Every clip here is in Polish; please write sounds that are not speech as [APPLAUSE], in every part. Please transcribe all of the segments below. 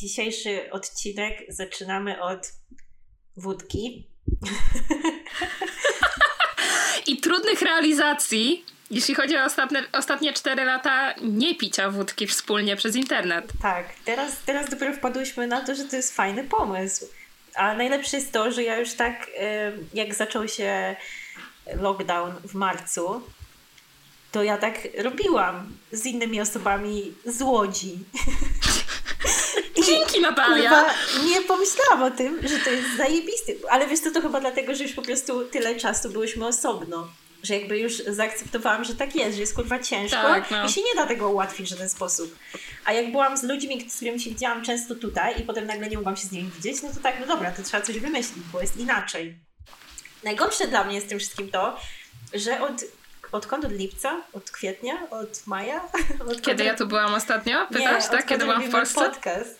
Dzisiejszy odcinek zaczynamy od wódki. I trudnych realizacji, jeśli chodzi o ostatnie, ostatnie 4 lata nie picia wódki wspólnie przez internet. Tak, teraz, teraz dopiero wpadłyśmy na to, że to jest fajny pomysł. A najlepsze jest to, że ja już tak, jak zaczął się lockdown w marcu, to ja tak robiłam z innymi osobami z Łodzi. [LAUGHS] Dzięki Natalia! Chyba nie pomyślałam o tym, że to jest zajebisty. Ale wiesz co, to chyba dlatego, że już po prostu tyle czasu byłyśmy osobno. Że jakby już zaakceptowałam, że tak jest, że jest kurwa ciężko tak, no. i się nie da tego ułatwić w żaden sposób. A jak byłam z ludźmi, z którymi się widziałam często tutaj i potem nagle nie mogłam się z nimi widzieć, no to tak, no dobra, to trzeba coś wymyślić, bo jest inaczej. Najgorsze dla mnie z tym wszystkim to, że od Odkąd? Od lipca? Od kwietnia? Od maja? [LAUGHS] Od kiedy ja tu byłam ostatnio? Pytasz, nie, tak? Kiedy byłam w Polsce? podcast.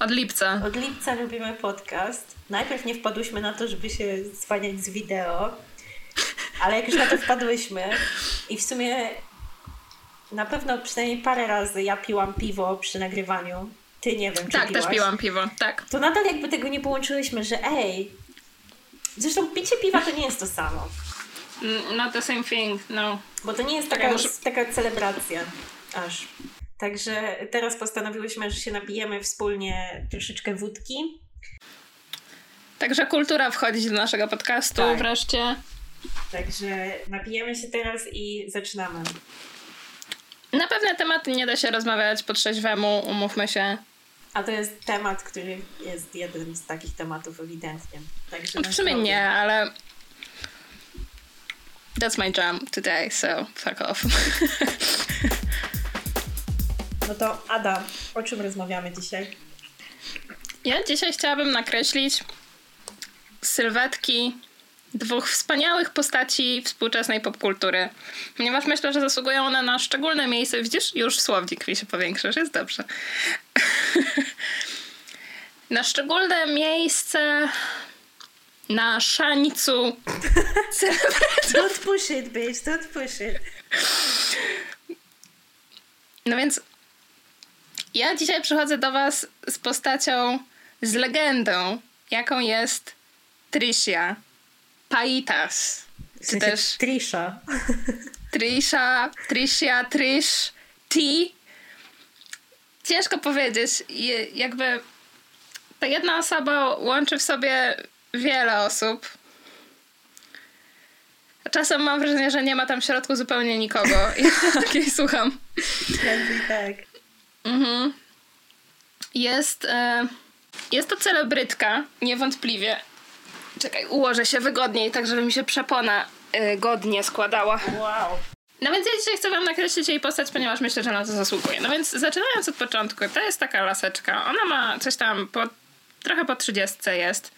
Od lipca. Od lipca robimy podcast. Najpierw nie wpadłyśmy na to, żeby się zwaniać z wideo, ale jak już na to wpadłyśmy i w sumie na pewno przynajmniej parę razy ja piłam piwo przy nagrywaniu. Ty nie wiem, czy Tak, piłaś. też piłam piwo, tak. To nadal jakby tego nie połączyłyśmy, że ej, zresztą picie piwa to nie jest to samo. Mm, not the same thing, no. Bo to nie jest taka, taka celebracja aż. Także teraz postanowiłyśmy, że się napijemy wspólnie troszeczkę wódki. Także kultura wchodzi do naszego podcastu tak. wreszcie. Także napijemy się teraz i zaczynamy. Na pewne tematy nie da się rozmawiać po trzeźwemu, umówmy się. A to jest temat, który jest jeden z takich tematów ewidentnie. Także w sumie nie, ale That's my jam today, so fuck off. [LAUGHS] no to Ada, o czym rozmawiamy dzisiaj? Ja dzisiaj chciałabym nakreślić sylwetki dwóch wspaniałych postaci współczesnej popkultury. Ponieważ myślę, że zasługują one na szczególne miejsce. Widzisz, już słownik mi się powiększa, że jest dobrze. [LAUGHS] na szczególne miejsce na szańcu Don't push it, bitch, don't push it. No więc ja dzisiaj przychodzę do was z postacią, z legendą, jaką jest Tricia Paitas. Czy w sensie też Trisha. [LAUGHS] Trisha, Tricia, Trish, T. Ciężko powiedzieć. Jakby ta jedna osoba łączy w sobie wiele osób. Czasem mam wrażenie, że nie ma tam w środku zupełnie nikogo. [LAUGHS] Ja takiej słucham. tak. Mhm. Jest, e, jest to celebrytka, niewątpliwie. Czekaj, ułożę się wygodniej, tak żeby mi się przepona e, godnie składała. Wow. No więc ja dzisiaj chcę wam nakreślić jej postać, ponieważ myślę, że na to zasługuje. No więc zaczynając od początku, to jest taka laseczka. Ona ma coś tam po, trochę po trzydziestce jest.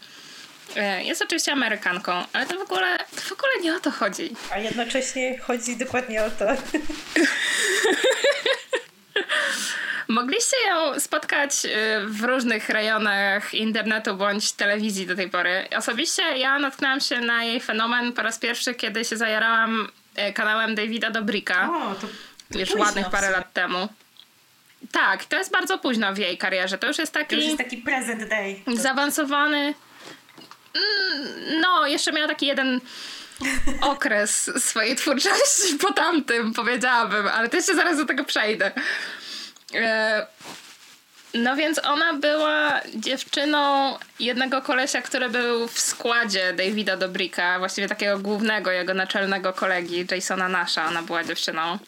E, jest oczywiście Amerykanką, ale to w ogóle, to w ogóle nie o to chodzi. A jednocześnie chodzi dokładnie o to. [LAUGHS] Mogliście ją spotkać e, w różnych rejonach internetu bądź telewizji do tej pory. Osobiście ja natknęłam się na jej fenomen po raz pierwszy, kiedy się zajarałam e, kanałem Davida Dobrika. O, to, to już ładnych parę lat temu. Tak, to jest bardzo późno w jej karierze. To już jest taki. To już jest taki present day. Zaawansowany Mm, no, jeszcze miała taki jeden [LAUGHS] okres swojej twórczości po tamtym, powiedziałabym, ale też się zaraz do tego przejdę. E, no więc ona była dziewczyną jednego kolesia, który był w składzie Davida Dobrika, właściwie takiego głównego, jego naczelnego kolegi, Jasona Nasha. Ona była dziewczyną.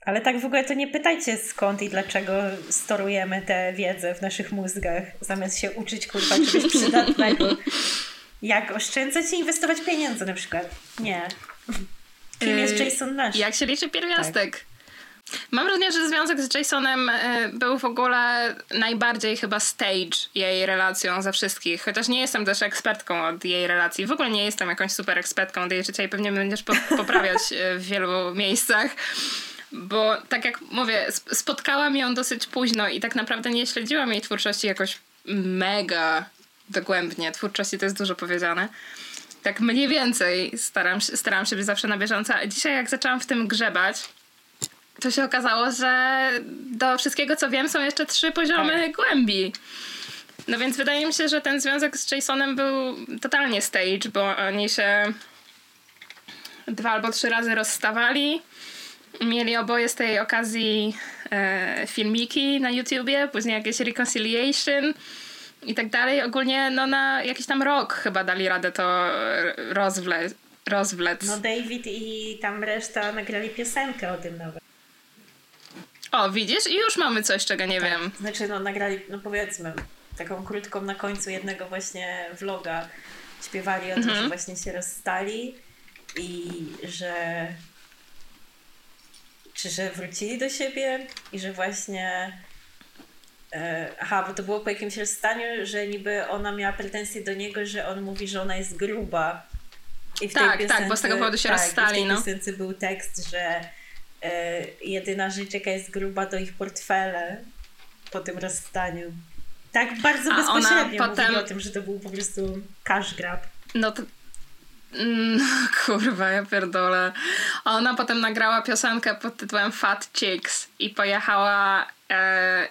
Ale tak w ogóle to nie pytajcie skąd i dlaczego storujemy tę wiedzę w naszych mózgach, zamiast się uczyć kurwa czegoś przydatnego. [LAUGHS] Jak oszczędzać i inwestować pieniądze na przykład. Nie. Kim jest yy, Jason Nash? Jak się liczy pierwiastek? Tak. Mam wrażenie, że związek z Jasonem y, był w ogóle najbardziej chyba stage jej relacją ze wszystkich. Chociaż nie jestem też ekspertką od jej relacji. W ogóle nie jestem jakąś super ekspertką od jej życia i pewnie będziesz [LAUGHS] poprawiać y, w wielu miejscach. Bo tak jak mówię, spotkałam ją dosyć późno i tak naprawdę nie śledziłam jej twórczości jakoś mega dogłębnie. Twórczości to jest dużo powiedziane. Tak mniej więcej staram, staram się być zawsze na bieżąco. A dzisiaj jak zaczęłam w tym grzebać, to się okazało, że do wszystkiego co wiem są jeszcze trzy poziomy tak. głębi. No więc wydaje mi się, że ten związek z Jasonem był totalnie stage, bo oni się dwa albo trzy razy rozstawali. Mieli oboje z tej okazji e, filmiki na YouTubie, później jakieś reconciliation i tak dalej. Ogólnie no na jakiś tam rok chyba dali radę to rozwlec. rozwlec. No David i tam reszta nagrali piosenkę o tym nawet. O, widzisz? I już mamy coś, czego nie tak. wiem. Znaczy, no nagrali, no powiedzmy, taką krótką na końcu jednego właśnie vloga śpiewali o tym, mhm. że właśnie się rozstali i że czy że wrócili do siebie i że właśnie e, aha, bo to było po jakimś rozstaniu, że niby ona miała pretensje do niego, że on mówi, że ona jest gruba. I w tak, tej piosence, tak, bo z tego powodu się tak, rozstali. I w tej no. był tekst, że jedyna rzecz, jaka jest gruba, to ich portfele po tym rozstaniu. Tak bardzo A bezpośrednio ona potem... o tym, że to był po prostu cash grab. No to no, kurwa, ja pierdolę. A ona potem nagrała piosenkę pod tytułem Fat Chicks i pojechała e,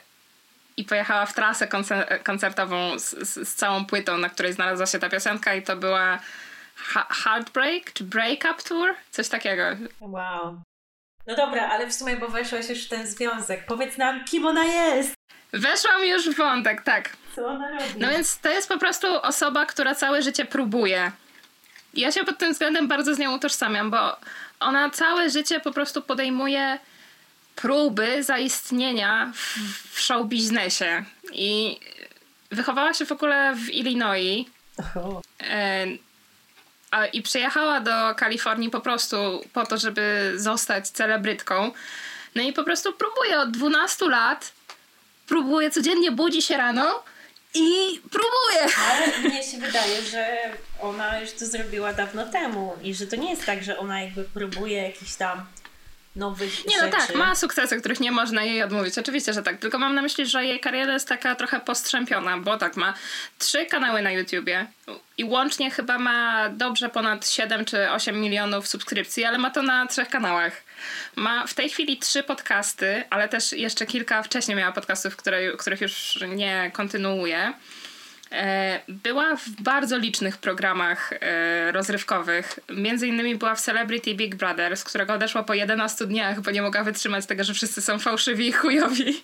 i pojechała w trasę koncer koncertową z, z, z, całą płytą, na której znalazła się ta piosenka i to była ha Heartbreak czy Breakup Tour? Coś takiego. Wow. No dobra, ale w sumie, bo weszłaś już w ten związek. Powiedz nam, kim ona jest! Weszłam już w wątek, tak. Co ona robi? No więc to jest po prostu osoba, która całe życie próbuje ja się pod tym względem bardzo z nią utożsamiam, bo ona całe życie po prostu podejmuje próby zaistnienia w, w show biznesie. I wychowała się w ogóle w Illinois. A, I przyjechała do Kalifornii po prostu po to, żeby zostać celebrytką. No i po prostu próbuje od 12 lat. Próbuje codziennie, budzi się rano i próbuję. Ale mnie się wydaje, że ona już to zrobiła dawno temu i że to nie jest tak, że ona jakby próbuje jakiś tam nowych Nie, rzeczy. no tak, ma sukcesy, których nie można jej odmówić. Oczywiście, że tak. Tylko mam na myśli, że jej kariera jest taka trochę postrzępiona, bo tak, ma trzy kanały na YouTubie i łącznie chyba ma dobrze ponad 7 czy 8 milionów subskrypcji, ale ma to na trzech kanałach. Ma w tej chwili trzy podcasty, ale też jeszcze kilka wcześniej miała podcastów, które, których już nie kontynuuje. E, była w bardzo licznych programach e, rozrywkowych. Między innymi była w Celebrity Big Brother, z którego odeszła po 11 dniach, bo nie mogła wytrzymać tego, że wszyscy są fałszywi i chujowi. [LAUGHS]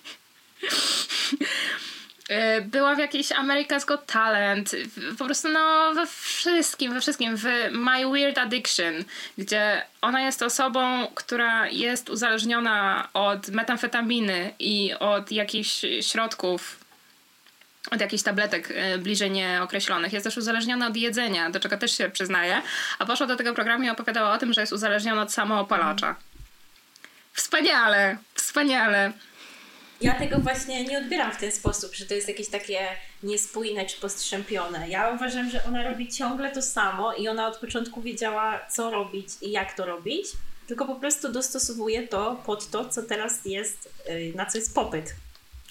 E, była w jakiejś America's Got Talent, po prostu no we wszystkim, we wszystkim, w My Weird Addiction, gdzie ona jest osobą, która jest uzależniona od metamfetaminy i od jakichś środków od jakichś tabletek e, bliżej nieokreślonych. Jest też uzależniona od jedzenia, do czego też się przyznaje. A poszła do tego programu i opowiadała o tym, że jest uzależniona od samoopalacza. Wspaniale, wspaniale. Ja tego właśnie nie odbieram w ten sposób, że to jest jakieś takie niespójne czy postrzępione. Ja uważam, że ona robi ciągle to samo i ona od początku wiedziała, co robić i jak to robić, tylko po prostu dostosowuje to pod to, co teraz jest, y, na co jest popyt.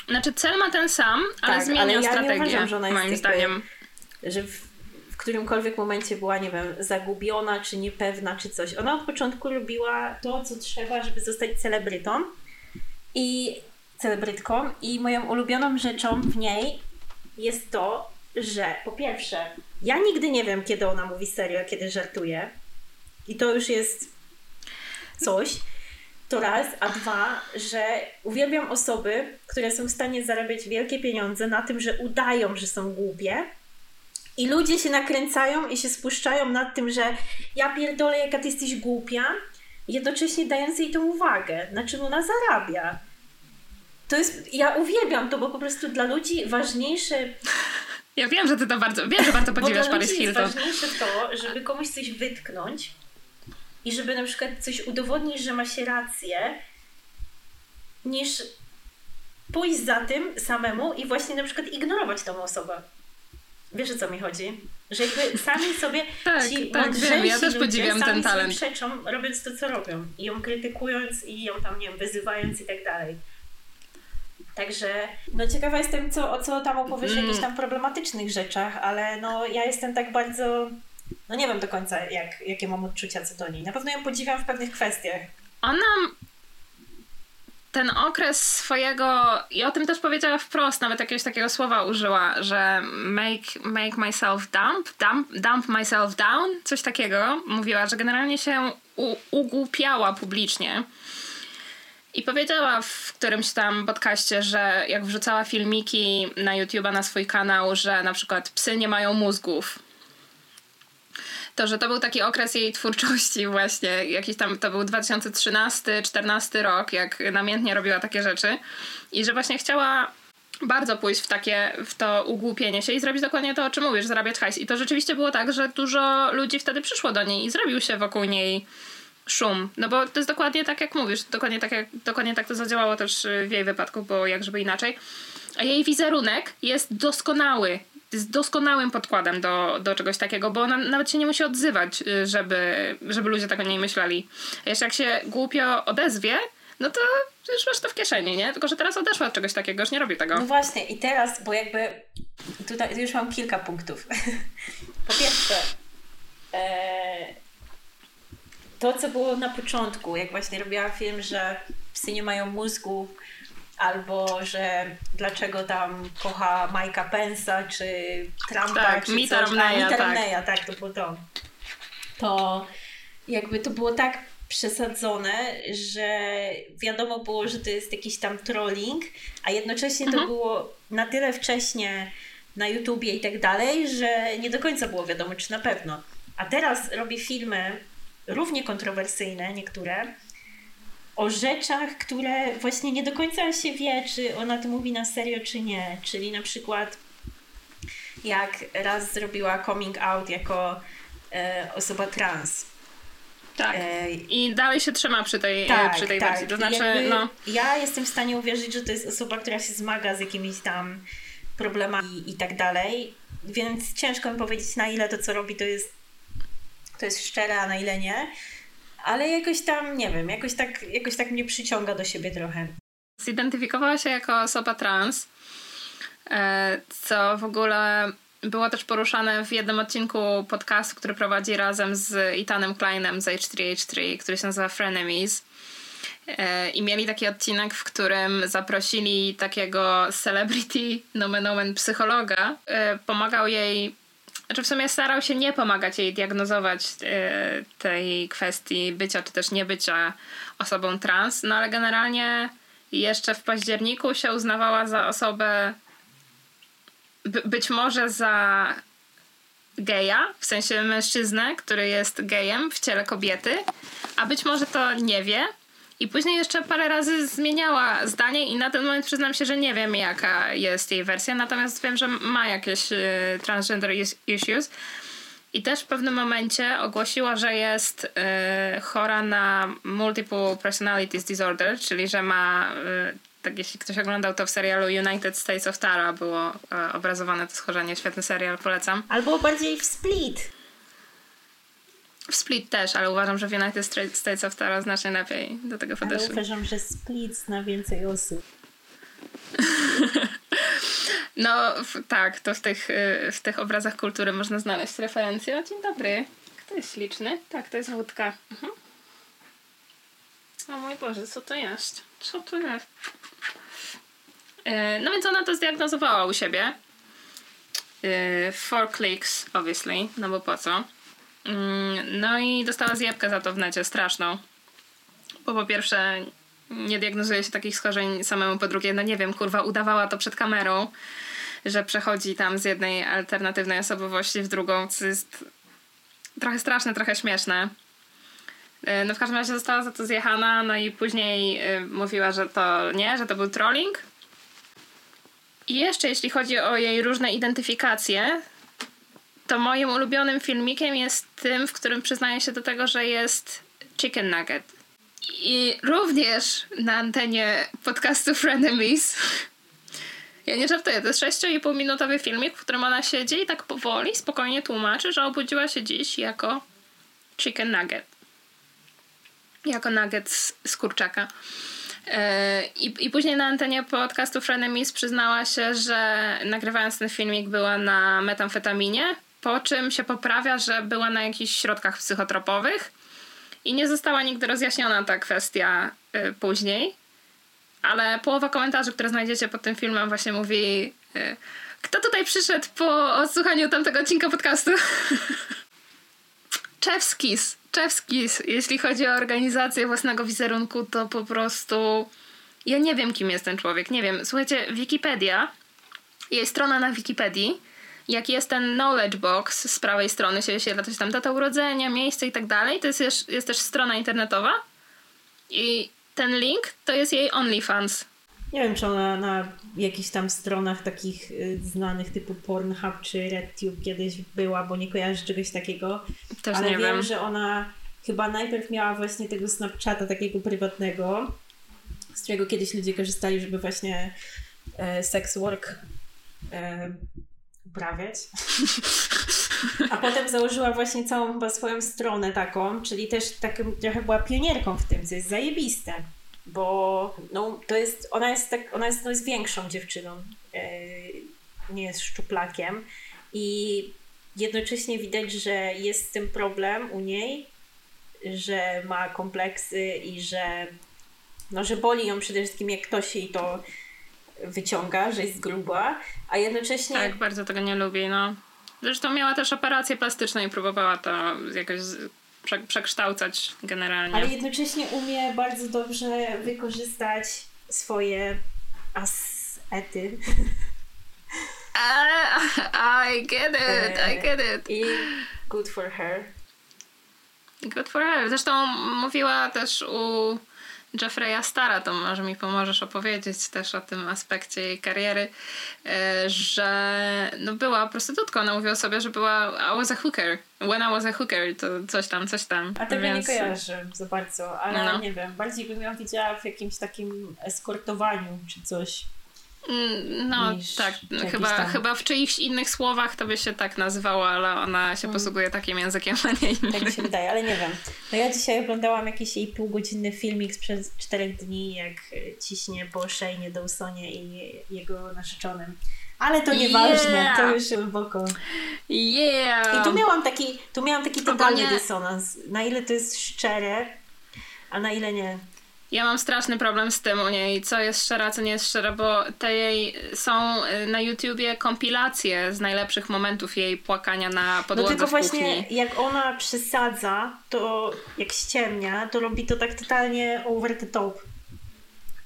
Znaczy cel ma ten sam, ale tak, zmienia ale ja strategię, uważam, że ona jest moim jakby, zdaniem. Że w, w którymkolwiek momencie była, nie wiem, zagubiona, czy niepewna, czy coś. Ona od początku robiła to, co trzeba, żeby zostać celebrytą. I celebrytką. I moją ulubioną rzeczą w niej jest to, że po pierwsze, ja nigdy nie wiem, kiedy ona mówi serio, kiedy żartuje. I to już jest coś. To raz, a dwa, że uwielbiam osoby, które są w stanie zarabiać wielkie pieniądze na tym, że udają, że są głupie. I ludzie się nakręcają i się spuszczają nad tym, że ja pierdolę, jaka ty jesteś głupia, jednocześnie dając jej tą uwagę, na czym ona zarabia. To jest, ja uwielbiam to, bo po prostu dla ludzi ważniejsze ja wiem, że ty to bardzo, wiem, że bardzo podziwiasz Paris Hilton. Jest ważniejsze to, żeby komuś coś wytknąć, i żeby na przykład coś udowodnić, że ma się rację, niż pójść za tym samemu i właśnie na przykład ignorować tą osobę. Wiesz o co mi chodzi? Że jakby sami sobie [LAUGHS] tak, ci tak, wiem, ja też podziwiam ten talent. przeczą, robiąc to, co robią. I ją krytykując i ją tam, nie wiem, wyzywając i tak dalej. Także no ciekawa jestem, co, o co tam opowiesz mm. jakichś tam problematycznych rzeczach, ale no ja jestem tak bardzo no nie wiem do końca, jak, jakie mam odczucia co do niej. Na pewno ją podziwiam w pewnych kwestiach. Ona ten okres swojego, i o tym też powiedziała wprost, nawet jakiegoś takiego słowa użyła, że make, make myself dump, dump, dump myself down, coś takiego. Mówiła, że generalnie się u, ugłupiała publicznie. I powiedziała w którymś tam podcaście, że jak wrzucała filmiki na YouTube'a na swój kanał, że na przykład psy nie mają mózgów, to, że to był taki okres jej twórczości właśnie, jakiś tam, to był 2013-14 rok, jak namiętnie robiła takie rzeczy i że właśnie chciała bardzo pójść w takie, w to ugłupienie się i zrobić dokładnie to, o czym mówisz, zarabiać hajs. I to rzeczywiście było tak, że dużo ludzi wtedy przyszło do niej i zrobił się wokół niej szum. No bo to jest dokładnie tak, jak mówisz. Dokładnie tak, jak, dokładnie tak to zadziałało też w jej wypadku, bo jak żeby inaczej. A jej wizerunek jest doskonały jest doskonałym podkładem do, do czegoś takiego, bo ona nawet się nie musi odzywać, y, żeby, żeby ludzie tak o niej myśleli. A jeszcze jak się głupio odezwie, no to już masz to w kieszeni, nie? Tylko, że teraz odeszła od czegoś takiego, już nie robi tego. No właśnie i teraz, bo jakby tutaj już mam kilka punktów. po pierwsze, e, to co było na początku, jak właśnie robiła film, że psy nie mają mózgu, albo że dlaczego tam kocha Majka Pensa, czy Trumpa, tak, czy Mita coś. Romneya, Mita tak. tak, to było to. To jakby to było tak przesadzone, że wiadomo było, że to jest jakiś tam trolling, a jednocześnie mhm. to było na tyle wcześnie na YouTubie i tak dalej, że nie do końca było wiadomo, czy na pewno. A teraz robi filmy równie kontrowersyjne, niektóre, o rzeczach, które właśnie nie do końca się wie, czy ona to mówi na serio, czy nie. Czyli na przykład jak raz zrobiła coming out jako e, osoba trans. Tak. E, I dalej się trzyma przy tej, tak, przy tej tak. wersji. To znaczy, no. Ja jestem w stanie uwierzyć, że to jest osoba, która się zmaga z jakimiś tam problemami i tak dalej. Więc ciężko mi powiedzieć, na ile to, co robi, to jest, to jest szczere, a na ile nie ale jakoś tam, nie wiem, jakoś tak, jakoś tak mnie przyciąga do siebie trochę. Zidentyfikowała się jako osoba trans, e, co w ogóle było też poruszane w jednym odcinku podcastu, który prowadzi razem z Ethanem Kleinem z H3H3, który się nazywa Frenemies. E, I mieli taki odcinek, w którym zaprosili takiego celebrity, nomen omen psychologa. E, pomagał jej znaczy w sumie starał się nie pomagać jej diagnozować e, tej kwestii bycia czy też niebycia osobą trans, no ale generalnie jeszcze w październiku się uznawała za osobę być może za geja, w sensie mężczyznę, który jest gejem w ciele kobiety, a być może to nie wie, i później jeszcze parę razy zmieniała zdanie i na ten moment przyznam się, że nie wiem jaka jest jej wersja, natomiast wiem, że ma jakieś y, transgender issues. I też w pewnym momencie ogłosiła, że jest y, chora na multiple personalities disorder, czyli że ma, y, tak jeśli ktoś oglądał to w serialu United States of Tara było y, obrazowane to schorzenie, świetny serial, polecam. Albo bardziej w Split. W Split też, ale uważam, że w United States of Tara znacznie lepiej do tego podeszli. Ale uważam, że Split zna więcej osób. [LAUGHS] no tak, to w tych, y, w tych obrazach kultury można znaleźć referencje. O, dzień dobry. Kto jest śliczny? Tak, to jest wódka. Mhm. O mój Boże, co to jest? Co to jest? Y, no więc ona to zdiagnozowała u siebie. Y, four clicks, obviously, no bo po co? Mm, no i dostała zjebkę za to w necie, straszną. Bo po pierwsze nie diagnozuje się takich schorzeń samemu, po drugie, no nie wiem, kurwa, udawała to przed kamerą, że przechodzi tam z jednej alternatywnej osobowości w drugą, co jest trochę straszne, trochę śmieszne. E, no w każdym razie została za to zjechana, no i później e, mówiła, że to nie, że to był trolling. I jeszcze jeśli chodzi o jej różne identyfikacje, to moim ulubionym filmikiem jest tym, w którym przyznaję się do tego, że jest Chicken Nugget. I również na antenie podcastu Frenemies. Ja nie żartuję, to jest 6,5 minutowy filmik, w którym ona siedzi i tak powoli, spokojnie tłumaczy, że obudziła się dziś jako chicken nugget. Jako nugget z, z kurczaka. E, I, I później na antenie podcastu Frenemies przyznała się, że nagrywając ten filmik była na metamfetaminie, po czym się poprawia, że była na jakichś środkach psychotropowych i nie została nigdy rozjaśniona ta kwestia y, później. ale połowa komentarzy, które znajdziecie pod tym filmem właśnie mówi y, kto tutaj przyszedł po odsłuchaniu tamtego odcinka podcastu? [LAUGHS] Czewskis. Czewskis. Jeśli chodzi o organizację własnego wizerunku, to po prostu ja nie wiem, kim jest ten człowiek. Nie wiem. Słuchajcie, Wikipedia, jej strona na Wikipedii, jak jest ten knowledge box z prawej strony się wyświetla coś tam data urodzenia, miejsce i tak dalej, to jest, jest też strona internetowa i ten link to jest jej OnlyFans. Nie wiem, czy ona na jakichś tam stronach takich y, znanych typu Pornhub czy RedTube kiedyś była, bo nie kojarzę czegoś takiego. Też ale wiem, wiem, że ona chyba najpierw miała właśnie tego Snapchata takiego prywatnego, z którego kiedyś ludzie korzystali, żeby właśnie e, sex work e, uprawiać. [LAUGHS] A potem założyła właśnie całą chyba swoją stronę taką, czyli też tak trochę była pionierką w tym, co jest zajebiste. Bo no, to jest, ona jest, tak, ona jest, no, jest większą dziewczyną, yy, nie jest szczuplakiem i jednocześnie widać, że jest z tym problem u niej, że ma kompleksy i że no, że boli ją przede wszystkim, jak ktoś jej to wyciąga, że jest gruba, a jednocześnie... Tak, bardzo tego nie lubi, no. Zresztą miała też operację plastyczną i próbowała to jakoś prze przekształcać generalnie. Ale jednocześnie umie bardzo dobrze wykorzystać swoje asety. [LAUGHS] I get it, I get it. I good for her. Good for her. Zresztą mówiła też u Jeffreya Stara, to może mi pomożesz opowiedzieć też o tym aspekcie jej kariery, e, że no była prostytutką. Ona mówiła sobie, że była I was a hooker. When I was a hooker, to coś tam, coś tam. A tego Więc... nie kojarzę za bardzo, ale no. nie wiem, bardziej bym ją widziała w jakimś takim eskortowaniu czy coś. Mm, no tak, chyba, chyba w czyichś innych słowach to by się tak nazwało, ale ona się mm. posługuje takim językiem, [LAUGHS] a nie innym. Tak mi się wydaje, ale nie wiem. No ja dzisiaj oglądałam jakiś jej półgodzinny filmik sprzed czterech dni, jak ciśnie po Shane'ie Dawsonie i jego narzeczonym. Ale to nieważne, yeah. to już głęboko. Yeah! I tu miałam taki, tu miałam taki totalny dysonans. Na ile to jest szczere, a na ile nie. Ja mam straszny problem z tym u niej, co jest szczere, a co nie jest szczere, bo te jej są y, na YouTubie kompilacje z najlepszych momentów jej płakania na podłodze No tylko właśnie jak ona przesadza, to jak ściemnia, to robi to tak totalnie over the top.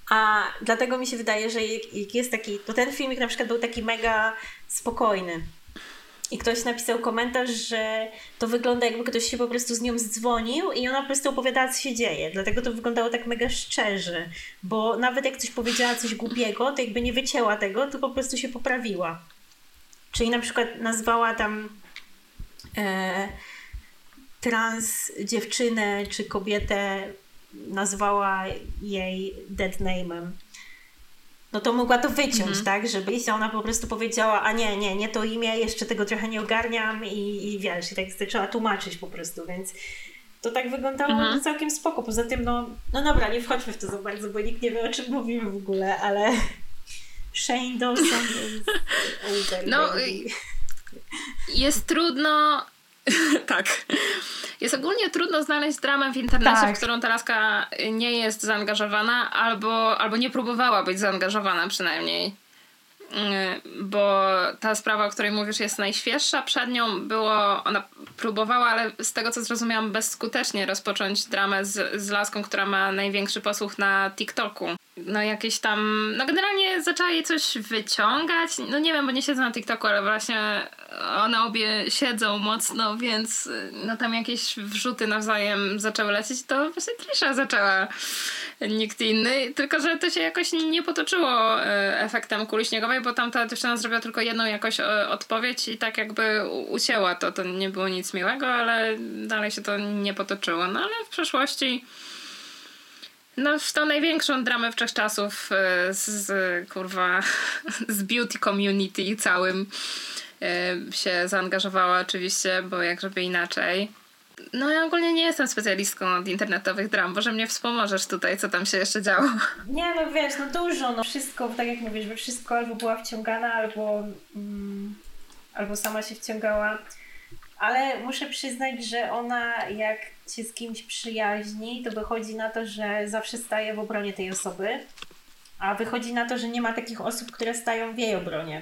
A dlatego mi się wydaje, że jak jest taki, to ten filmik na przykład był taki mega spokojny. I ktoś napisał komentarz, że to wygląda jakby ktoś się po prostu z nią zdzwonił i ona po prostu opowiadała, co się dzieje. Dlatego to wyglądało tak mega szczerze, bo nawet jak coś powiedziała coś głupiego, to jakby nie wycięła tego, to po prostu się poprawiła. Czyli na przykład nazwała tam e, trans dziewczynę czy kobietę, nazwała jej dead name'em no to mogła to wyciąć, mhm. tak? Żeby jeśli ona po prostu powiedziała, a nie, nie, nie to imię, jeszcze tego trochę nie ogarniam i, i wiesz, i tak trzeba tłumaczyć po prostu, więc to tak wyglądało mhm. całkiem spoko. Poza tym, no, no dobra, nie wchodźmy w to za bardzo, bo nikt nie wie o czym mówimy w ogóle, ale [LAUGHS] Shane Dawson [LAUGHS] jest No, jest trudno [LAUGHS] tak. Jest ogólnie trudno znaleźć dramę w internecie, tak. w którą ta laska nie jest zaangażowana albo, albo nie próbowała być zaangażowana przynajmniej. Mm, bo ta sprawa, o której mówisz, jest najświeższa. Przed nią było, ona próbowała, ale z tego co zrozumiałam, bezskutecznie rozpocząć dramę z, z laską, która ma największy posłuch na TikToku. No jakieś tam, no generalnie zaczęła jej coś wyciągać. No nie wiem, bo nie siedzę na TikToku, ale właśnie one obie siedzą mocno, więc no tam jakieś wrzuty nawzajem zaczęły lecieć. To właśnie Trisha zaczęła nikt inny, tylko że to się jakoś nie potoczyło e, efektem kuli śniegowej, bo tamta dziewczyna zrobiła tylko jedną jakoś e, odpowiedź i tak jakby ucięła to. To nie było nic miłego, ale dalej się to nie potoczyło. No ale w przeszłości no, w tą największą dramę wszechczasów e, z, z kurwa [LAUGHS] z beauty community całym się zaangażowała oczywiście, bo jak żeby inaczej. No ja ogólnie nie jestem specjalistką od internetowych dram, może mnie wspomożesz tutaj, co tam się jeszcze działo. Nie, no wiesz, no dużo, no wszystko, tak jak mówisz, że wszystko albo była wciągana, albo, mm, albo sama się wciągała. Ale muszę przyznać, że ona jak się z kimś przyjaźni, to wychodzi na to, że zawsze staje w obronie tej osoby. A wychodzi na to, że nie ma takich osób, które stają w jej obronie.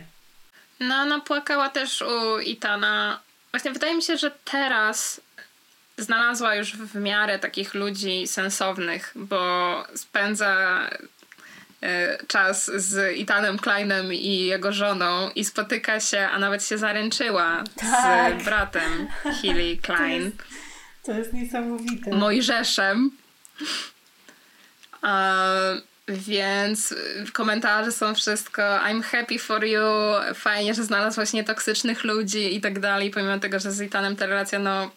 No, ona płakała też u Itana. Właśnie wydaje mi się, że teraz znalazła już w miarę takich ludzi sensownych, bo spędza czas z Itanem Kleinem i jego żoną i spotyka się, a nawet się zaręczyła tak. z bratem Hilly [LAUGHS] Klein. To jest, to jest niesamowite. Mojżeszem. Więc komentarze są wszystko I'm happy for you, fajnie, że znalazłaś nietoksycznych ludzi i tak dalej, pomimo tego, że z Itanem ta relacja no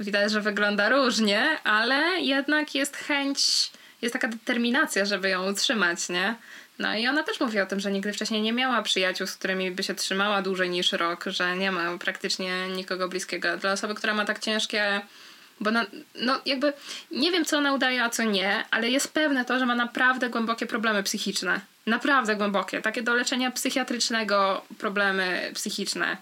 widać, że wygląda różnie, ale jednak jest chęć, jest taka determinacja, żeby ją utrzymać, nie? No i ona też mówi o tym, że nigdy wcześniej nie miała przyjaciół, z którymi by się trzymała dłużej niż rok, że nie ma praktycznie nikogo bliskiego. Dla osoby, która ma tak ciężkie bo no, no jakby nie wiem, co ona udaje, a co nie, ale jest pewne to, że ma naprawdę głębokie problemy psychiczne. Naprawdę głębokie. Takie do leczenia psychiatrycznego problemy psychiczne.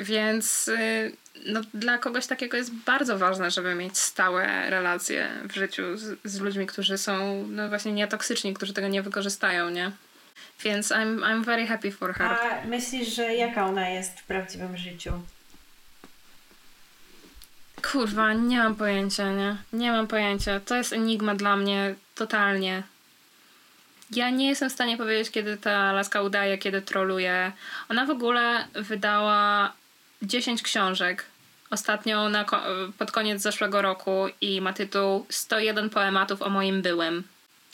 Więc y, no, dla kogoś takiego jest bardzo ważne, żeby mieć stałe relacje w życiu z, z ludźmi, którzy są no właśnie nietoksyczni, którzy tego nie wykorzystają, nie? Więc I'm, I'm very happy for her. A myślisz, że jaka ona jest w prawdziwym życiu? Kurwa, nie mam pojęcia, nie? Nie mam pojęcia. To jest enigma dla mnie totalnie. Ja nie jestem w stanie powiedzieć, kiedy ta laska udaje, kiedy troluje. Ona w ogóle wydała 10 książek. Ostatnią na, pod koniec zeszłego roku i ma tytuł 101 poematów o moim byłym.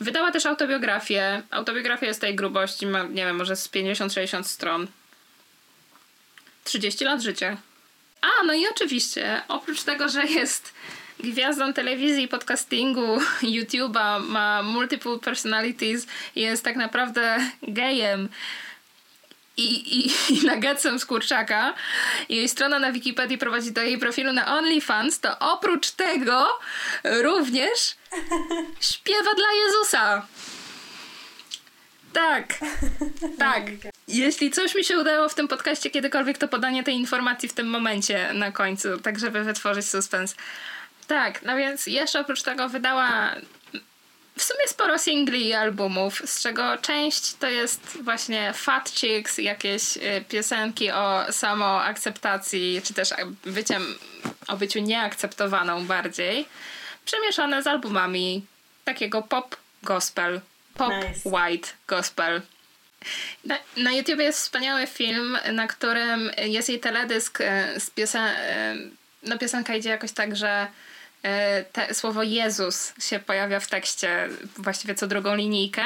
Wydała też autobiografię. Autobiografia jest tej grubości, ma, nie wiem, może z 50-60 stron. 30 lat życia. A, no i oczywiście, oprócz tego, że jest gwiazdą telewizji, podcastingu, [LAUGHS] YouTube'a, ma multiple personalities, jest tak naprawdę gejem i, i, i [LAUGHS] nuggetsem z kurczaka. Jej strona na Wikipedii prowadzi do jej profilu na OnlyFans, to oprócz tego również [LAUGHS] śpiewa dla Jezusa. Tak, tak. Jeśli coś mi się udało w tym podcaście kiedykolwiek, to podanie tej informacji w tym momencie na końcu, tak żeby wytworzyć suspens. Tak, no więc jeszcze oprócz tego wydała w sumie sporo singli i albumów, z czego część to jest właśnie Fat Chicks, jakieś y, piosenki o samoakceptacji, czy też byciem, o byciu nieakceptowaną bardziej, przemieszane z albumami takiego pop gospel, pop nice. white gospel. Na, na YouTubie jest wspaniały film, na którym jest jej teledysk e, z piosen... E, no piosenka idzie jakoś tak, że te, słowo Jezus się pojawia w tekście właściwie co drugą linijkę.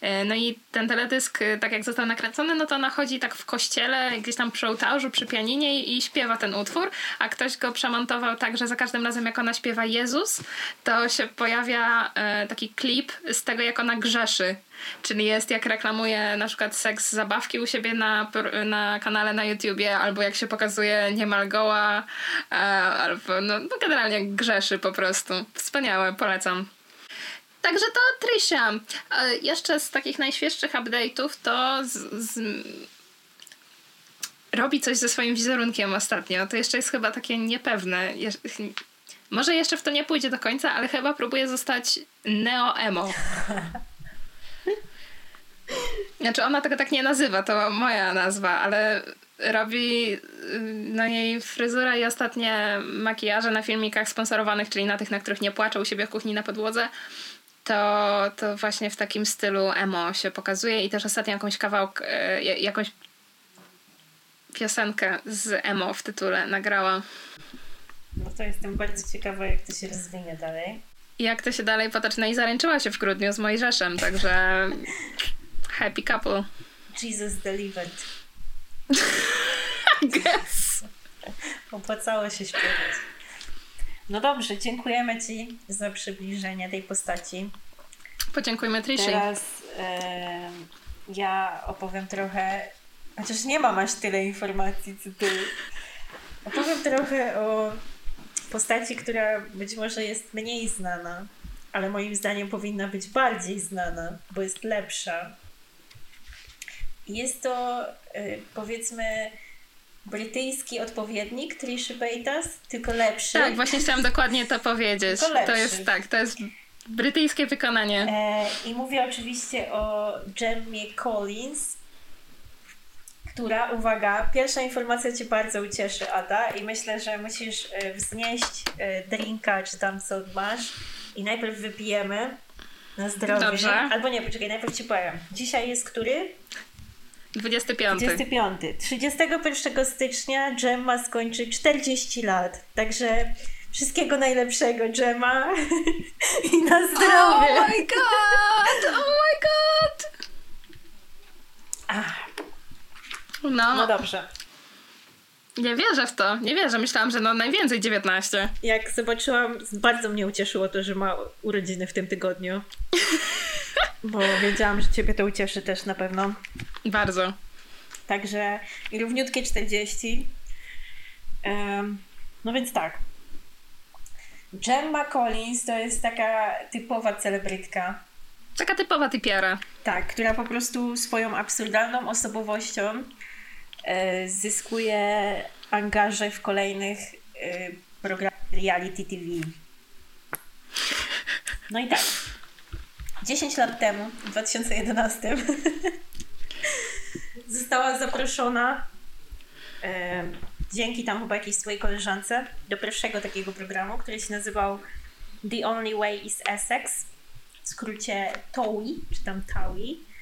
E, no i ten teledysk, e, tak jak został nakręcony, no to ona chodzi tak w kościele, gdzieś tam przy ołtarzu, przy pianinie i, i śpiewa ten utwór, a ktoś go przemontował tak, że za każdym razem jak ona śpiewa Jezus, to się pojawia taki klip z tego, jak ona grzeszy Czyli jest jak reklamuje na przykład seks zabawki u siebie na, na kanale na YouTubie, albo jak się pokazuje niemal goła, e, albo no, no generalnie grzeszy po prostu. Wspaniałe, polecam. Także to Trisha. E, jeszcze z takich najświeższych update'ów to z, z robi coś ze swoim wizerunkiem ostatnio. To jeszcze jest chyba takie niepewne. Może jeszcze w to nie pójdzie do końca, ale chyba próbuje zostać neo-emo. [LAUGHS] Znaczy ona tego tak nie nazywa, to moja nazwa, ale robi no jej fryzura i ostatnie makijaże na filmikach sponsorowanych, czyli na tych, na których nie płacze u siebie w kuchni na podłodze, to, to właśnie w takim stylu emo się pokazuje i też ostatnio jakąś kawałek, e, jakąś piosenkę z emo w tytule nagrała. No to jestem bardzo ciekawa, jak to się rozwinie dalej. I jak to się dalej potoczy. No i zaręczyła się w grudniu z Mojżeszem, także [LAUGHS] happy couple. Jesus delivered. [LAUGHS] Guess. Opłacało się śpiewać. No dobrze, dziękujemy Ci za przybliżenie tej postaci. Podziękujmy Trishi. Teraz e, ja opowiem trochę, chociaż nie mam aż tyle informacji co Ty. Opowiem trochę o postaci, która być może jest mniej znana, ale moim zdaniem powinna być bardziej znana, bo jest lepsza. Jest to y, powiedzmy brytyjski odpowiednik Triszy Paytas, tylko lepszy. Tak, właśnie chciałam dokładnie to powiedzieć. To jest tak, to jest Brytyjskie wykonanie. E, I mówię oczywiście o Jemmie Collins, która, uwaga, pierwsza informacja Cię bardzo ucieszy, Ada, i myślę, że musisz e, wznieść e, drinka, czy tam co masz, i najpierw wypijemy na zdrowie. Dobrze. Albo nie, poczekaj, najpierw Ci powiem. Dzisiaj jest który? 25. 25. 31 stycznia Gemma skończy 40 lat. Także wszystkiego najlepszego, Gemma. [LAUGHS] I na zdrowie. Oh my god! Oh my god! Ach. No. No dobrze. Nie wierzę w to. Nie wierzę. Myślałam, że no najwięcej 19. Jak zobaczyłam, bardzo mnie ucieszyło to, że ma urodziny w tym tygodniu. [LAUGHS] Bo wiedziałam, że ciebie to ucieszy też na pewno. Bardzo. Także równiutkie 40. Um, no więc tak. Gemma Collins to jest taka typowa celebrytka. Taka typowa typiara. Tak, która po prostu swoją absurdalną osobowością zyskuje angaże w kolejnych e, programach reality TV. No i tak. 10 lat temu, w 2011, [LAUGHS] została zaproszona e, dzięki tam chyba jakiejś swojej koleżance do pierwszego takiego programu, który się nazywał The Only Way is Essex, w skrócie TOWI, czy tam TOWI.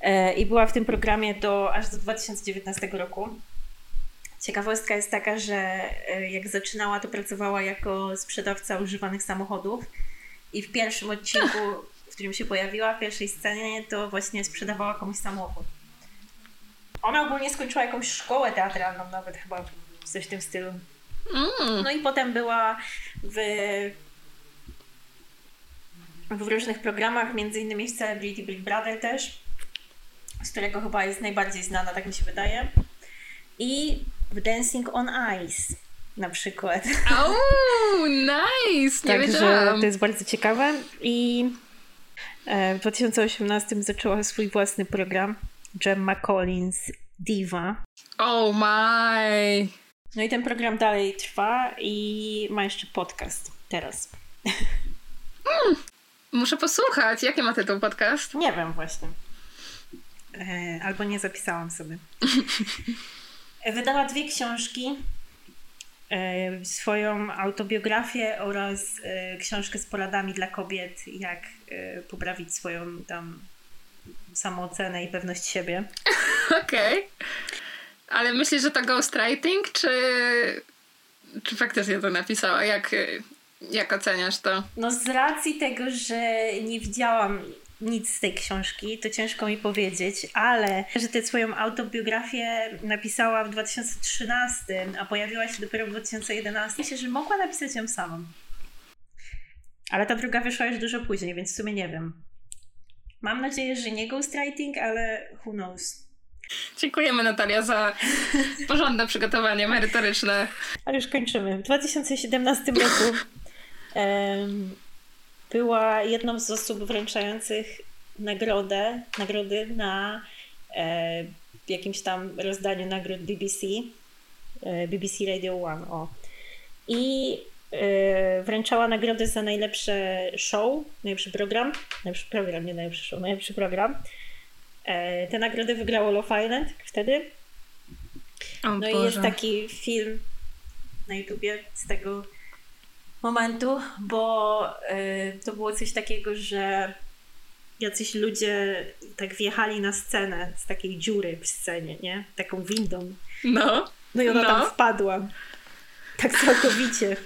E, I była w tym programie do, aż do 2019 roku. Ciekawostka jest taka, że e, jak zaczynała, to pracowała jako sprzedawca używanych samochodów i w pierwszym odcinku, w którym się pojawiła, w pierwszej scenie, to właśnie sprzedawała komuś samochód. Ona ogólnie skończyła jakąś szkołę teatralną, nawet chyba coś w tym stylu. Mm. No i potem była w, w różnych programach, między innymi w Celebrity Big Brother też, z którego chyba jest najbardziej znana, tak mi się wydaje. I w Dancing on Ice na przykład. Oh, nice! Także to jest bardzo ciekawe. I e, w 2018 zaczęła swój własny program Gemma Collins Diva. Oh my! No i ten program dalej trwa i ma jeszcze podcast teraz. Muszę posłuchać. Jaki ma tytuł podcast? Nie wiem właśnie. E, albo nie zapisałam sobie. [LAUGHS] Wydała dwie książki. E, swoją autobiografię oraz e, książkę z poradami dla kobiet, jak poprawić swoją tam samoocenę i pewność siebie. [LAUGHS] Okej. Ale myślisz, że to ghostwriting, czy, czy faktycznie to napisała? Jak, jak oceniasz to? No z racji tego, że nie widziałam nic z tej książki, to ciężko mi powiedzieć, ale że tę swoją autobiografię napisała w 2013, a pojawiła się dopiero w 2011, myślę, że mogła napisać ją samą. Ale ta druga wyszła już dużo później, więc w sumie nie wiem. Mam nadzieję, że nie ghostwriting, ale who knows. Dziękujemy Natalia za porządne przygotowanie merytoryczne. Ale już kończymy. W 2017 roku em, była jedną z osób wręczających nagrodę, nagrody na e, jakimś tam rozdaniu nagród BBC, e, BBC Radio One, o. I e, wręczała nagrodę za najlepsze show, najlepszy program, najlepszy program, nie najlepszy show, najlepszy program. E, tę nagrodę wygrało Love Island wtedy. O No i Boże. jest taki film na YouTubie z tego momentu, bo y, to było coś takiego, że jacyś ludzie tak wjechali na scenę z takiej dziury w scenie, nie? Taką windą. No. No i ona No. tam wpadła. Tak całkowicie.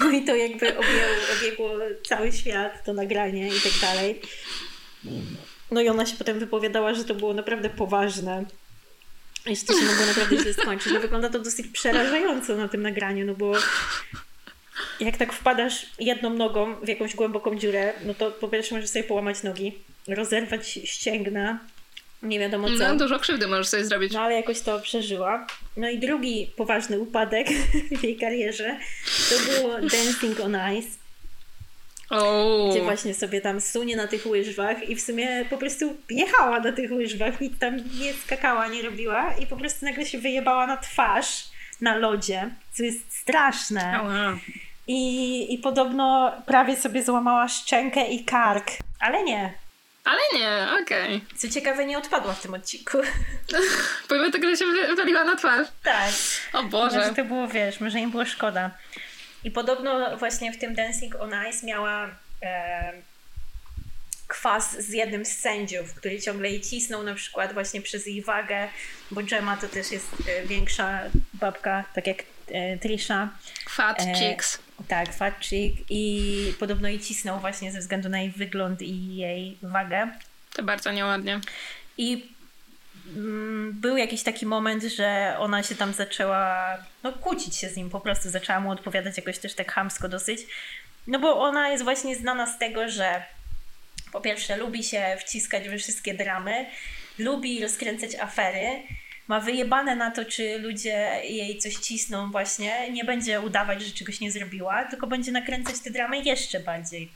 No i to jakby objęło, obiegło cały świat, to nagranie i tak dalej. No i ona się potem wypowiadała, że to było naprawdę poważne. To się mogło naprawdę źle skończyć. No wygląda to dosyć przerażająco na tym nagraniu, no bo jak tak wpadasz jedną nogą w jakąś głęboką dziurę, no to po pierwsze możesz sobie połamać nogi, rozerwać ścięgna, nie wiadomo co. No, dużo krzywdy możesz sobie zrobić. No ale jakoś to przeżyła. No i drugi poważny upadek [LAUGHS] w jej karierze to było Dancing on Ice, O. gdzie właśnie sobie tam sunie na tych łyżwach i w sumie po prostu jechała na tych łyżwach, nic tam nie skakała, nie robiła i po prostu nagle się wyjebała na twarz na lodzie, co jest straszne. Ała. I, I podobno prawie sobie złamała szczękę i kark, ale nie. Ale nie, okej. Okay. Co ciekawe, nie odpadła w tym odcinku. [LAUGHS] Pomimo tego, że się waliła na twarz. Tak. O Boże. Może to było, wiesz, może im było szkoda. I podobno właśnie w tym Dancing on Ice miała e, kwas z jednym z sędziów, który ciągle jej cisnął na przykład właśnie przez jej wagę, bo Gemma to też jest e, większa babka, tak jak Trisha. Fat e, chicks. Tak, fat chick i podobno jej cisnął właśnie ze względu na jej wygląd i jej wagę. To bardzo nieładnie. I mm, był jakiś taki moment, że ona się tam zaczęła no, kłócić się z nim, po prostu zaczęła mu odpowiadać jakoś też tak hamsko dosyć. No bo ona jest właśnie znana z tego, że po pierwsze lubi się wciskać we wszystkie dramy, lubi rozkręcać afery, ma wyjebane na to, czy ludzie jej coś cisną właśnie, nie będzie udawać, że czegoś nie zrobiła, tylko będzie nakręcać te dramy jeszcze bardziej.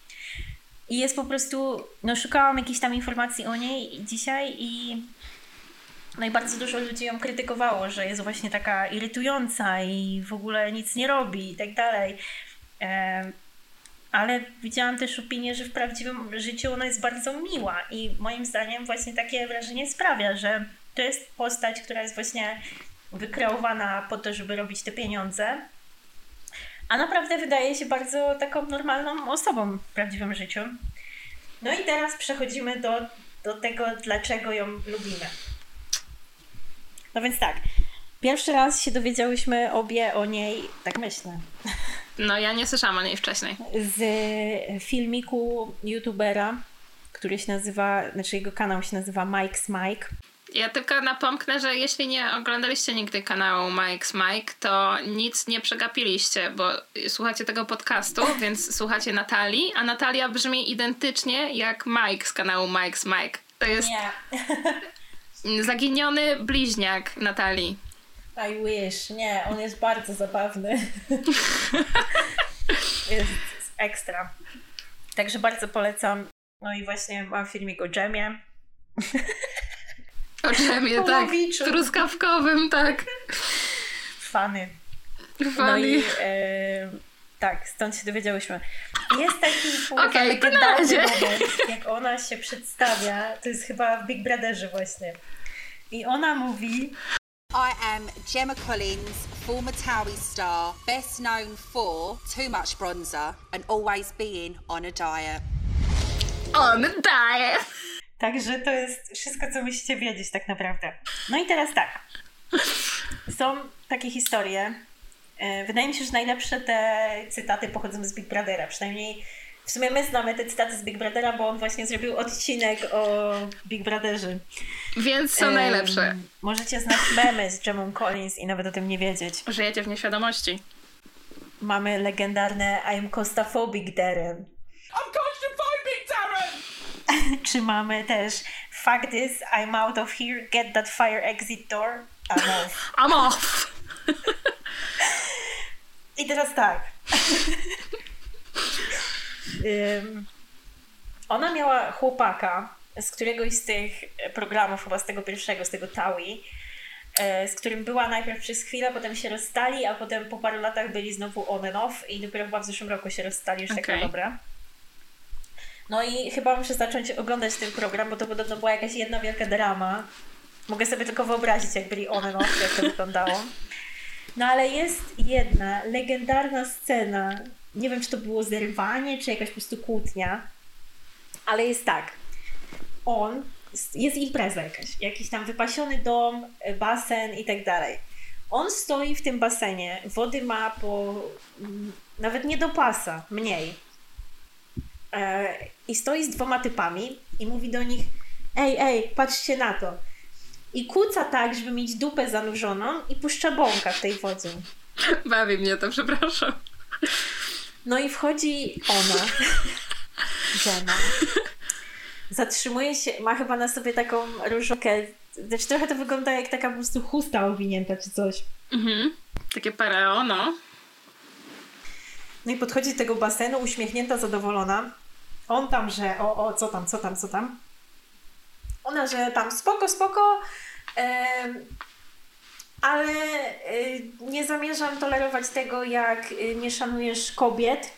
I jest po prostu, no szukałam jakichś tam informacji o niej dzisiaj i no i bardzo dużo ludzi ją krytykowało, że jest właśnie taka irytująca i w ogóle nic nie robi i tak dalej. Ale widziałam też opinię, że w prawdziwym życiu ona jest bardzo miła i moim zdaniem właśnie takie wrażenie sprawia, że to jest postać, która jest właśnie wykreowana po to, żeby robić te pieniądze, a naprawdę wydaje się bardzo taką normalną osobą w prawdziwym życiu. No i teraz przechodzimy do, do tego, dlaczego ją lubimy. No więc tak, pierwszy raz się dowiedziałyśmy obie o niej, tak myślę. No ja nie słyszałam o niej wcześniej. Z filmiku youtubera, który się nazywa, znaczy jego kanał się nazywa Mike's Mike. Ja tylko napomknę, że jeśli nie oglądaliście nigdy kanału Mike's Mike, to nic nie przegapiliście, bo słuchacie tego podcastu, więc słuchacie Natalii, a Natalia brzmi identycznie jak Mike z kanału Mike's Mike. To jest nie. [LAUGHS] zaginiony bliźniak Natalii. I wish. Nie, on jest bardzo zabawny. [LAUGHS] jest ekstra. Także bardzo polecam. No i właśnie mam filmik o dżemie. [LAUGHS] O dżemie, tak. Truskawkowym, tak. Fany. Fany. No i e, tak, stąd się dowiedziałyśmy. Jest taki okay, to na razie. moment, jak ona się przedstawia, to jest chyba w Big Brotherze właśnie. I ona mówi I am Gemma Collins, former Towie star, best known for too much bronzer and always being on a diet. On a diet! Także to jest wszystko, co musicie wiedzieć tak naprawdę. No i teraz tak. Są takie historie. E, wydaje mi się, że najlepsze te cytaty pochodzą z Big Brothera. Przynajmniej w sumie my znamy te cytaty z Big Brothera, bo on właśnie zrobił odcinek o Big Brotherze. Więc są um, najlepsze. Możecie znać memy z Gemon Collins i nawet o tym nie wiedzieć. Żyjecie w nieświadomości. Mamy legendarne I'm Costaphobic Darren. I'm! [LAUGHS] Czy mamy też Fuck this, I'm out of here, get that fire exit door, I'm off. [LAUGHS] I'm off! [LAUGHS] I teraz tak. Um, ona miała chłopaka z któregoś z tych programów, chyba z tego pierwszego, z tego Taui, e, z którym była najpierw przez chwilę, potem się rozstali, a potem po paru latach byli znowu on and off i dopiero chyba w zeszłym roku się rozstali już okay. tak na dobre. No i chyba muszę zacząć oglądać ten program, bo to podobno była jakaś jedna wielka drama. Mogę sobie tylko wyobrazić, jak byli on and off, jak to wyglądało. No ale jest jedna legendarna scena, nie wiem, czy to było zerwanie, czy jakaś po prostu kłótnia, ale jest tak. On, jest impreza jakaś, jakiś tam wypasiony dom, basen i tak dalej. On stoi w tym basenie, wody ma po mm, nawet nie do pasa, mniej. E, I stoi z dwoma typami i mówi do nich: Ej, ej, patrzcie na to. I kłóca tak, żeby mieć dupę zanurzoną i puszcza bąka w tej wodzie. Bawi mnie to, przepraszam. No i wchodzi ona, Jenna. Zatrzymuje się, ma chyba na sobie taką różokę. Znaczy trochę to wygląda jak taka po prostu chusta owinięta czy coś. Mhm. Takie pareo, no. No i podchodzi do tego basenu, uśmiechnięta, zadowolona. On tam, że o, o, co tam, co tam, co tam. Ona, że tam spoko, spoko. ale y, nie zamierzam tolerować tego, jak y, nie szanujesz kobiet,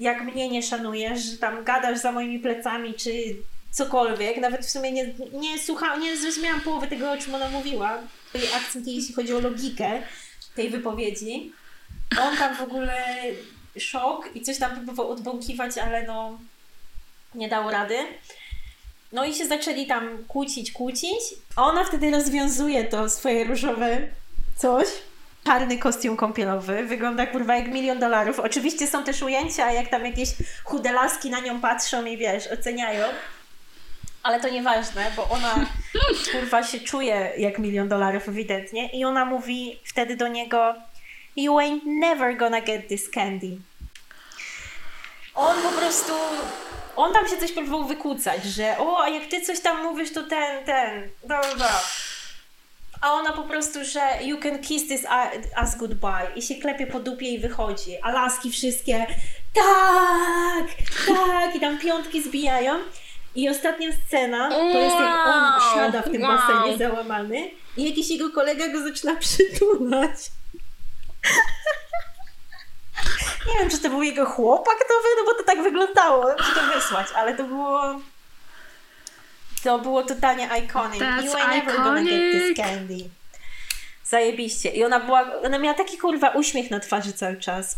jak mnie nie szanujesz, że tam gadasz za moimi plecami, czy cokolwiek. Nawet w sumie nie, nie słuchałam, nie zrozumiałam połowy tego, o czym ona mówiła. Jej akcent, jeśli chodzi o logikę tej wypowiedzi. On tam w ogóle szok i coś tam próbował odbąkiwać, ale no nie dało rady. No i się zaczęli tam kłócić, kłócić. A ona wtedy rozwiązuje to swoje różowe coś. Czarny kostium kąpielowy. Wygląda kurwa jak milion dolarów. Oczywiście są też ujęcia, jak tam jakieś chude laski na nią patrzą i wiesz, oceniają. Ale to nieważne, bo ona kurwa się czuje jak milion dolarów ewidentnie. I ona mówi wtedy do niego You ain't never gonna get this candy. On po prostu on tam się coś próbował wykłócać, że o, a jak ty coś tam mówisz, to ten, ten, dobra. A ona po prostu, że you can kiss this as goodbye i się klepie po dupie i wychodzi. A laski wszystkie tak, tak i tam piątki zbijają. I ostatnia scena to jest jak on siada w tym basenie załamany i jakiś jego kolega go zaczyna przytulać. Nie wiem, czy to był jego chłopak nowy, no bo to tak wyglądało, czy to wysłać, ale to było... To było totalnie iconic. That's you ain't never gonna get this candy. Zajebiście. I ona była, ona miała taki kurwa uśmiech na twarzy cały czas.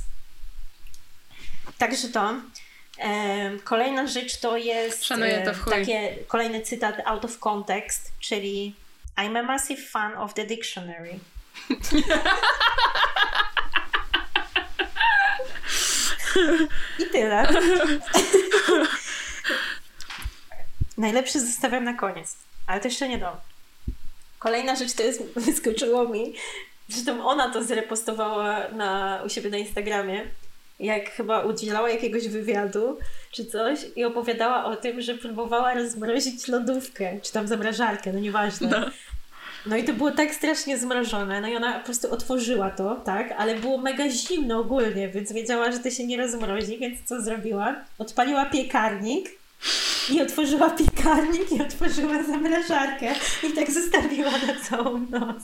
Także to. E, kolejna rzecz to jest Szanuję to w chuj. takie kolejny cytat out of context, czyli I'm a massive fan of the dictionary. [LAUGHS] I tyle. [LAUGHS] Najlepszy zostawiam na koniec, ale to jeszcze nie dom. Kolejna rzecz to jest, [LAUGHS] wyskoczyło mi, zresztą ona to zrepostowała na, u siebie na Instagramie, jak chyba udzielała jakiegoś wywiadu czy coś i opowiadała o tym, że próbowała rozmrozić lodówkę, czy tam zamrażarkę, no nieważne. No. No i to było tak strasznie zmrożone, no i ona po prostu otworzyła to, tak, ale było mega zimno ogólnie, więc wiedziała, że to się nie rozmrozi, więc co zrobiła? Odpaliła piekarnik i otworzyła piekarnik i otworzyła zamrażarkę i tak zostawiła na całą noc.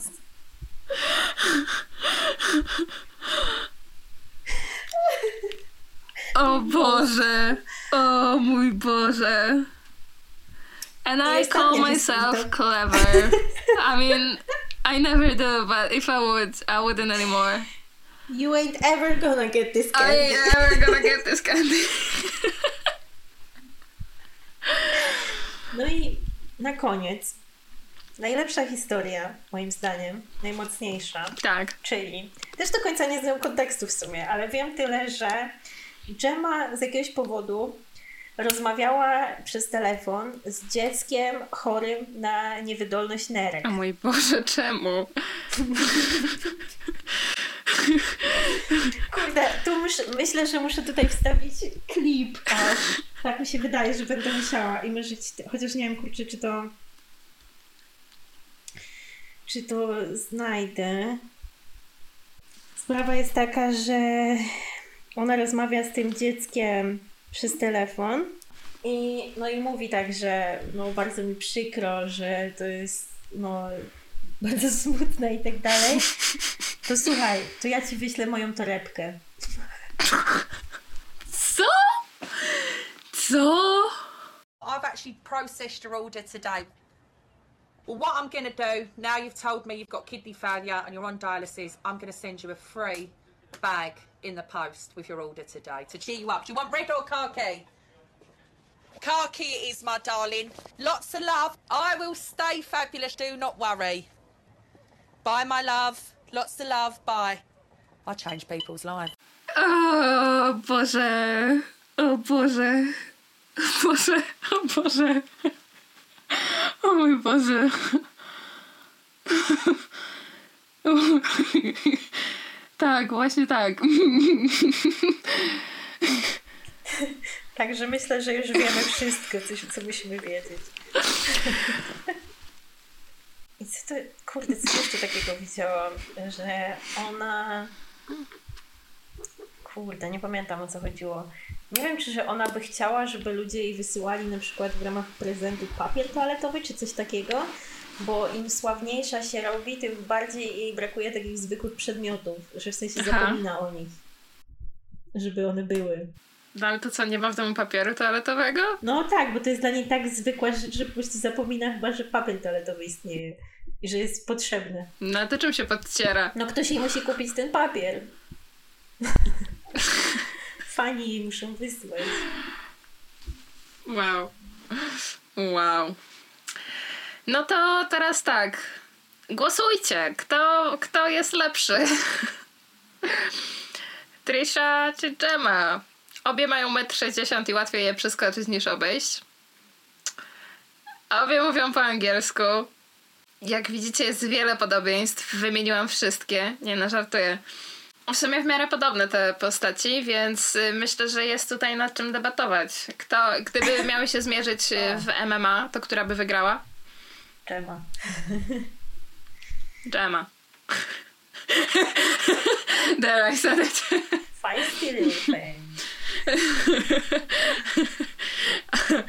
O Boże! O mój Boże! And I call myself clever. [LAUGHS] I mean, I never do, but if I would, I wouldn't anymore. You ain't ever gonna get this candy. I ain't ever gonna get [LAUGHS] this candy. [LAUGHS] No i na koniec najlepsza historia, moim zdaniem, najmocniejsza. Tak. Czyli, też do końca nie znam kontekstu w sumie, ale wiem tyle, że Gemma z jakiegoś powodu rozmawiała przez telefon z dzieckiem chorym na niewydolność nerek. O mój Boże, czemu? Kurde, tu muszę, myślę, że muszę tutaj wstawić klip. Tak mi się wydaje, że będę musiała i mierzyć, chociaż nie wiem, kurczę, czy to czy to znajdę. Sprawa jest taka, że ona rozmawia z tym dzieckiem przez telefon. I, no i mówi tak, że no bardzo mi przykro, że to jest no, bardzo [LAUGHS] smutne i tak dalej. To słuchaj, to ja ci wyślę moją torebkę. Co? Co? I've actually processed your order today. Well, what I'm going to do, now you've told me you've got kidney failure and you're on dialysis, I'm going to send you a free bag in the post with your order today to cheer you up. Do you want red or khaki? Khaki it is, my darling. Lots of love. I will stay fabulous, do not worry. Bye, my love. Lots of love. Bye. I change people's lives. O Boże. O Boże. O Boże. O Boże. O mój Boże. Tak, właśnie tak. [LAUGHS] Także myślę, że już wiemy wszystko, co, musimy wiedzieć. [LAUGHS] I co to, kurde, co jeszcze takiego widziałam, że ona... Kurde, nie pamiętam o co chodziło. Nie wiem, czy że ona by chciała, żeby ludzie jej wysyłali na przykład w ramach prezentu papier toaletowy, czy coś takiego, Bo im sławniejsza się robi, tym bardziej jej brakuje takich zwykłych przedmiotów, że w sensie Aha. zapomina o nich. Żeby one były. No ale to co, nie ma w domu papieru toaletowego? No tak, bo to jest dla niej tak zwykła rzecz, że po prostu zapomina chyba, że papier toaletowy istnieje i że jest potrzebny. No to czym się podciera? No ktoś jej musi kupić ten papier. [LAUGHS] Fani jej muszą wysłać. Wow. Wow. No to teraz tak. Głosujcie. Kto, kto jest lepszy? [LAUGHS] Trisha czy Gemma? Obie mają 1,60 m i łatwiej je przeskoczyć niż obejść. Obie mówią po angielsku. Jak widzicie, jest wiele podobieństw. Wymieniłam wszystkie. Nie, no żartuję. W sumie w miarę podobne te postaci, więc y, myślę, że jest tutaj nad czym debatować. Kto, gdyby miały się zmierzyć y, w MMA, to która by wygrała? [LAUGHS] Gemma. Gemma. There I said it. Feisty little [LAUGHS]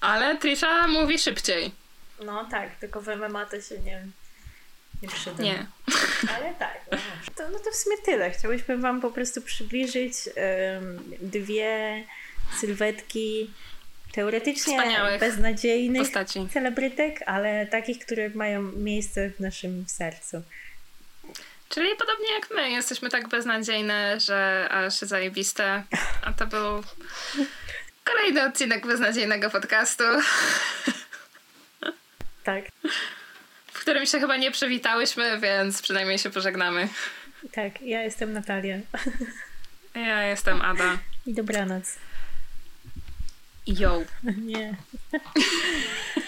Ale Trisha mówi szybciej. No tak, tylko w MMA to się nie, nie przyda. Nie. [LAUGHS] Ale tak. No. To, no to w sumie tyle. Chciałyśmy Wam po prostu przybliżyć um, dwie sylwetki teoretycznie beznadziejnych postaci. celebrytek, ale takich, które mają miejsce w naszym sercu. Czyli podobnie jak my, jesteśmy tak beznadziejne, że aż zajebiste. A to był kolejny odcinek beznadziejnego podcastu. Tak. W którym się chyba nie przywitałyśmy, więc przynajmniej się pożegnamy. Tak, ja jestem Natalia. Ja jestem Ada. I dobranoc. Yo. Nie. [LAUGHS] [LAUGHS]